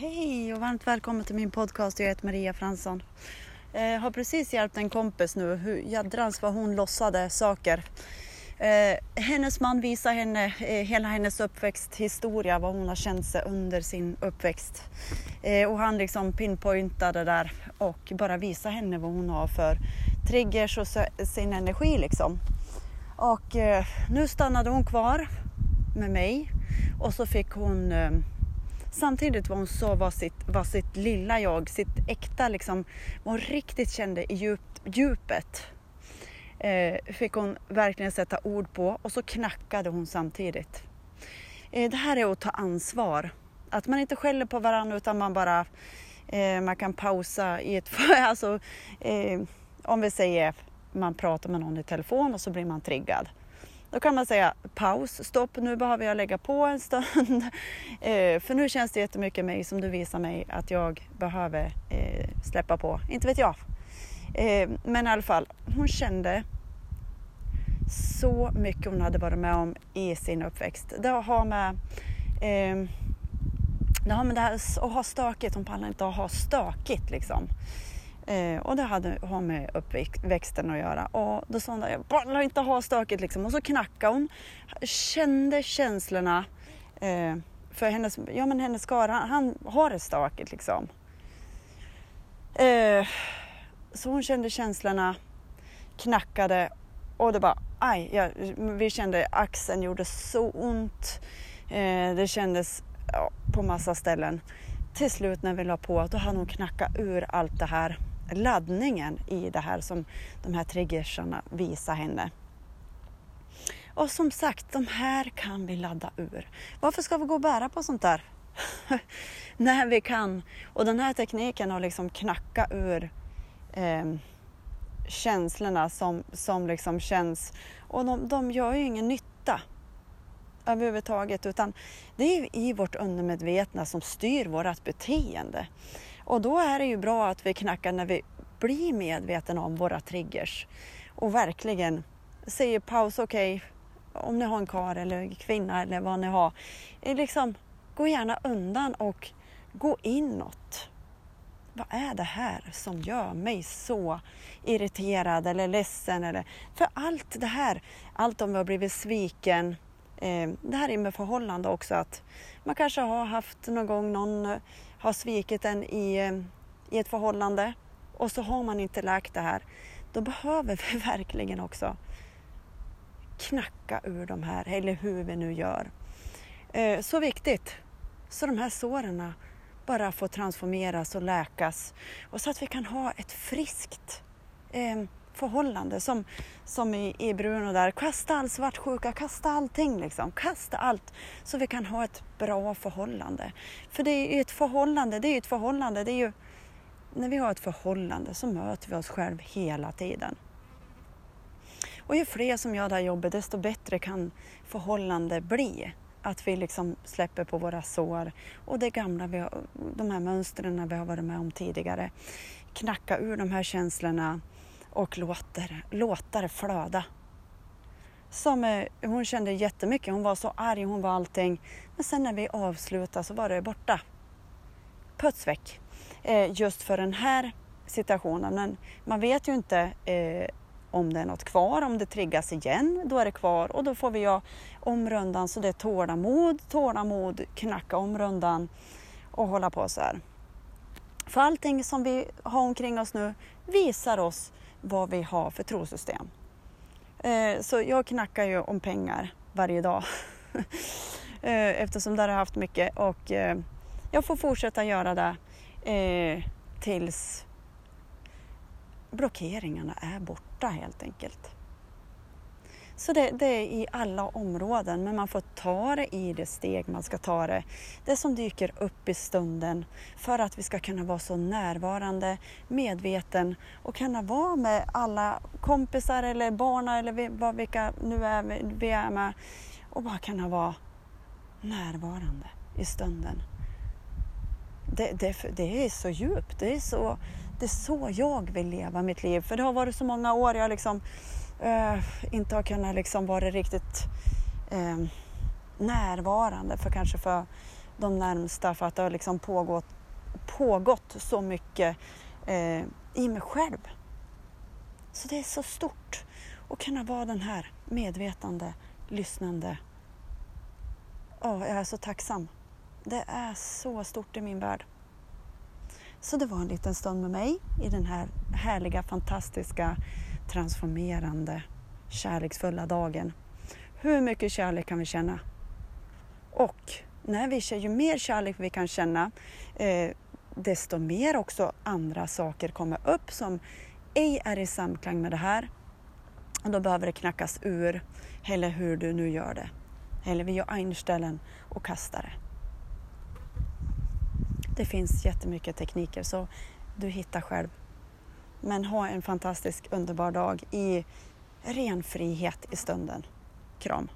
Hej och varmt välkommen till min podcast. Jag heter Maria Fransson. Jag har precis hjälpt en kompis nu. Hur jädrans vad hon lossade saker. Eh, hennes man visar henne eh, hela hennes uppväxthistoria, vad hon har känt sig under sin uppväxt. Och han liksom pinpointade där och bara visar henne vad hon har för triggers och sin energi liksom. Och nu stannade hon kvar med mig och så fick hon samtidigt vad hon sa var sitt, var sitt lilla jag, sitt äkta liksom, vad hon riktigt kände i djup, djupet. Eh, fick hon verkligen sätta ord på och så knackade hon samtidigt. Eh, det här är att ta ansvar. Att man inte skäller på varandra utan man bara eh, man kan pausa i ett... alltså, eh, om vi säger man pratar med någon i telefon och så blir man triggad. Då kan man säga paus, stopp, nu behöver jag lägga på en stund. eh, för nu känns det jättemycket mig som du visar mig att jag behöver eh, släppa på. Inte vet jag. Eh, men i alla fall, hon kände så mycket hon hade varit med om i sin uppväxt. Det har med eh, det har med det här att ha stökigt, hon pallar inte att ha stökigt liksom. Eh, och det hade, har med uppväxten att göra. Och då sa hon, jag pallar inte ha stökigt liksom. Och så knackade hon, kände känslorna. Eh, för hennes, ja men hennes kar, han, han har det stökigt liksom. Eh, så hon kände känslorna, knackade och det bara, aj, ja, vi kände axeln gjorde så ont. Eh, det kändes ja, på massa ställen. Till slut när vi la på, då hann hon knacka ur allt det här laddningen i det här som de här triggersarna visar henne. Och som sagt, de här kan vi ladda ur. Varför ska vi gå och bära på sånt där? När vi kan. Och den här tekniken har liksom knacka ur eh, känslorna som, som liksom känns. Och de, de gör ju ingen nytta överhuvudtaget utan det är i vårt undermedvetna som styr vårt beteende. Och då är det ju bra att vi knackar när vi blir medvetna om våra triggers och verkligen säger paus, okej, okay, om ni har en kar eller kvinna eller vad ni har, eh, liksom, gå gärna undan och gå inåt. Vad är det här som gör mig så irriterad eller ledsen? Eller, för allt det här, allt om vi har blivit sviken, eh, det här är med förhållande också att man kanske har haft någon gång någon eh, har svikit en i, eh, i ett förhållande och så har man inte läkt det här. Då behöver vi verkligen också knacka ur de här, eller hur vi nu gör. Eh, så viktigt. Så de här såren bara får transformeras och läkas och så att vi kan ha ett friskt eh, förhållande som, som i, i Bruno där. Kasta all svartsjuka, kasta allting liksom. Kasta allt så vi kan ha ett bra förhållande. För det är ju ett förhållande, det är ju ett förhållande, det är ju när vi har ett förhållande så möter vi oss själva hela tiden. Och ju fler som gör det här jobbet desto bättre kan förhållande bli. Att vi liksom släpper på våra sår och det gamla, vi har, de här mönstren vi har varit med om tidigare. Knacka ur de här känslorna och låter, låtar flöda. Som, eh, hon kände jättemycket, hon var så arg, hon var allting. Men sen när vi avslutade så var det borta. Puts väck. Eh, just för den här situationen. Men man vet ju inte eh, om det är något kvar, om det triggas igen, då är det kvar och då får vi göra omrundan så det är tålamod, tålamod, knacka om rundan och hålla på så här. För allting som vi har omkring oss nu visar oss vad vi har för trosystem. Eh, så jag knackar ju om pengar varje dag eh, eftersom där har jag haft mycket och eh, jag får fortsätta göra det tills blockeringarna är borta helt enkelt. Så det, det, är i alla områden, men man får ta det i det steg man ska ta det. Det som dyker upp i stunden för att vi ska kunna vara så närvarande, medveten och kunna vara med alla kompisar eller barn eller vad vilka nu är vi är med och bara kunna vara närvarande i stunden. Det, det, det är så djupt, det är så, det är så jag vill leva mitt liv. För det har varit så många år jag liksom eh, inte har kunnat liksom vara riktigt eh, närvarande för kanske för de närmsta för att det har liksom pågått, pågått så mycket eh, i mig själv. Så det är så stort att kunna vara den här medvetande, lyssnande. Oh, jag är så tacksam. Det är så stort i min värld. Så det var en liten stund med mig i den här härliga, fantastiska, transformerande, kärleksfulla dagen. Hur mycket kärlek kan vi känna? Och när vi ju mer kärlek vi kan känna, eh, desto mer också andra saker kommer upp som ej är i samklang med det här. Och då behöver det knackas ur, eller hur du nu gör det. Eller vi gör einställen och kastar det. Det finns jättemycket tekniker så du hittar själv. Men ha en fantastisk underbar dag i ren frihet i stunden. Kram!